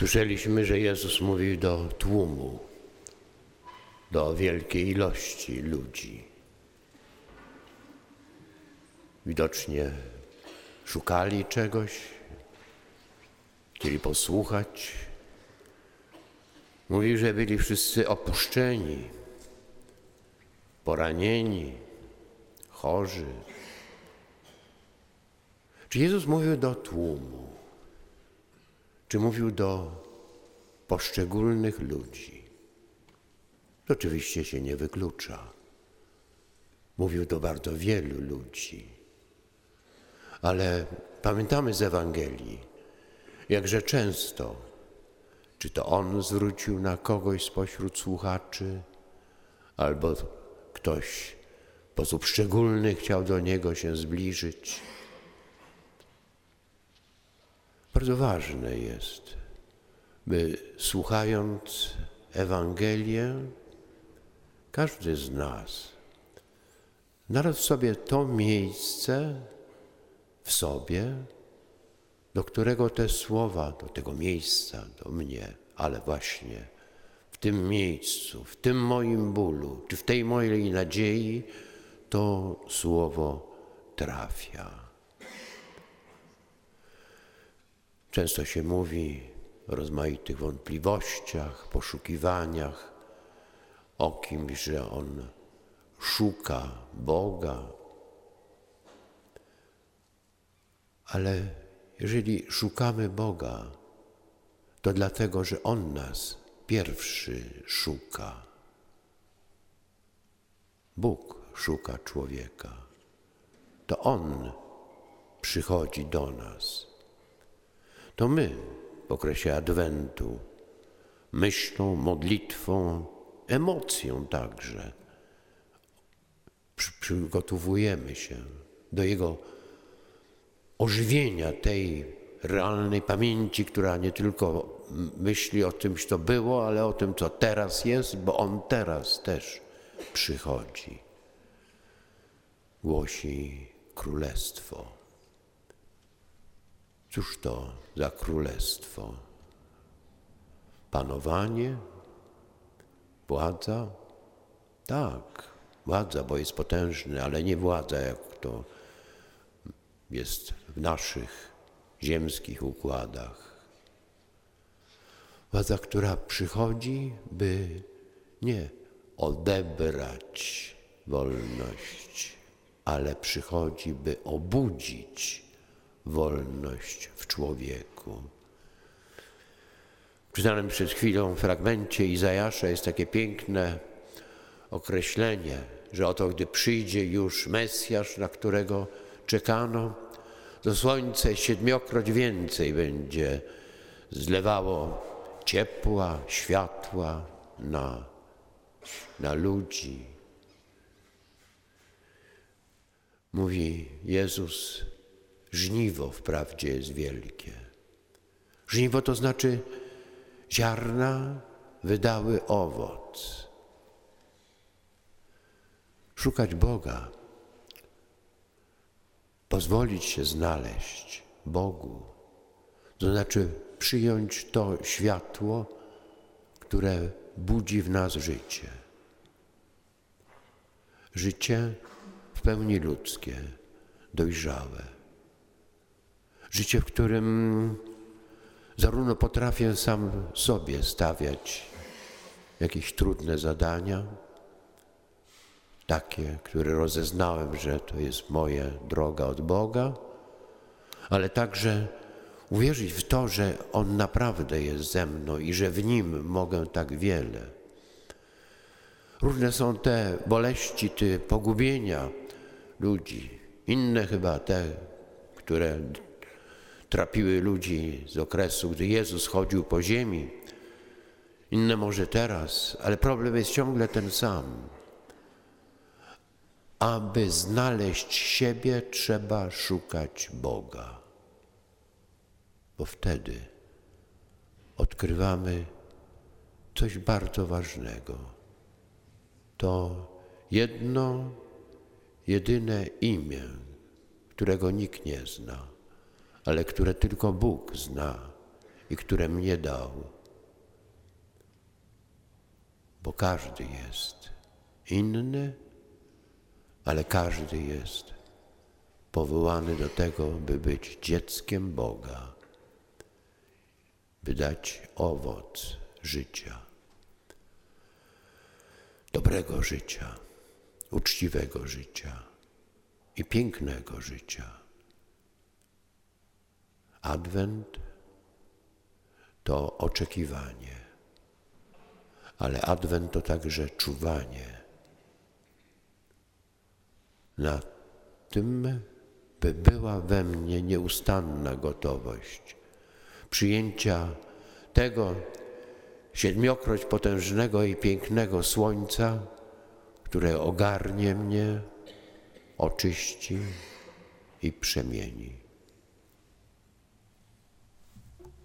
Słyszeliśmy, że Jezus mówił do tłumu, do wielkiej ilości ludzi. Widocznie szukali czegoś, chcieli posłuchać. Mówił, że byli wszyscy opuszczeni, poranieni, chorzy. Czy Jezus mówił do tłumu? Czy mówił do poszczególnych ludzi? To oczywiście się nie wyklucza. Mówił do bardzo wielu ludzi. Ale pamiętamy z Ewangelii, jakże często, czy to On zwrócił na kogoś spośród słuchaczy, albo ktoś w sposób szczególny chciał do Niego się zbliżyć. Bardzo ważne jest, by słuchając Ewangelię, każdy z nas znalazł sobie to miejsce w sobie, do którego te słowa, do tego miejsca, do mnie, ale właśnie w tym miejscu, w tym moim bólu, czy w tej mojej nadziei, to słowo trafia. Często się mówi o rozmaitych wątpliwościach, poszukiwaniach, o kimś, że on szuka Boga. Ale jeżeli szukamy Boga, to dlatego, że On nas pierwszy szuka. Bóg szuka człowieka. To On przychodzi do nas. To my w okresie Adwentu myślą, modlitwą, emocją także przygotowujemy się do Jego ożywienia tej realnej pamięci, która nie tylko myśli o tym, co było, ale o tym, co teraz jest, bo On teraz też przychodzi. Głosi królestwo. Cóż to za królestwo? Panowanie? Władza? Tak, władza, bo jest potężny, ale nie władza, jak to jest w naszych ziemskich układach. Władza, która przychodzi, by nie odebrać wolność, ale przychodzi, by obudzić wolność w człowieku. W czytanym przed chwilą fragmencie Izajasza jest takie piękne określenie, że oto gdy przyjdzie już Mesjasz, na którego czekano, to słońce siedmiokroć więcej będzie zlewało ciepła, światła na, na ludzi. Mówi Jezus, żniwo wprawdzie jest wielkie. Żniwo to znaczy ziarna wydały owoc. Szukać Boga pozwolić się znaleźć Bogu, to znaczy przyjąć to światło, które budzi w nas życie. Życie w pełni ludzkie, dojrzałe. Życie, w którym zarówno potrafię sam sobie stawiać jakieś trudne zadania, takie, które rozeznałem, że to jest moja droga od Boga, ale także uwierzyć w to, że On naprawdę jest ze mną i że w Nim mogę tak wiele. Różne są te boleści, te pogubienia ludzi, inne chyba te, które trapiły ludzi z okresu, gdy Jezus chodził po ziemi, inne może teraz, ale problem jest ciągle ten sam. Aby znaleźć siebie, trzeba szukać Boga, bo wtedy odkrywamy coś bardzo ważnego. To jedno, jedyne imię, którego nikt nie zna, ale które tylko Bóg zna i które mnie dał. Bo każdy jest inny, ale każdy jest powołany do tego, by być dzieckiem Boga, by dać owoc życia, dobrego życia, uczciwego życia i pięknego życia. Adwent to oczekiwanie, ale Adwent to także czuwanie na tym, by była we mnie nieustanna gotowość przyjęcia tego siedmiokroć potężnego i pięknego słońca, które ogarnie mnie, oczyści i przemieni.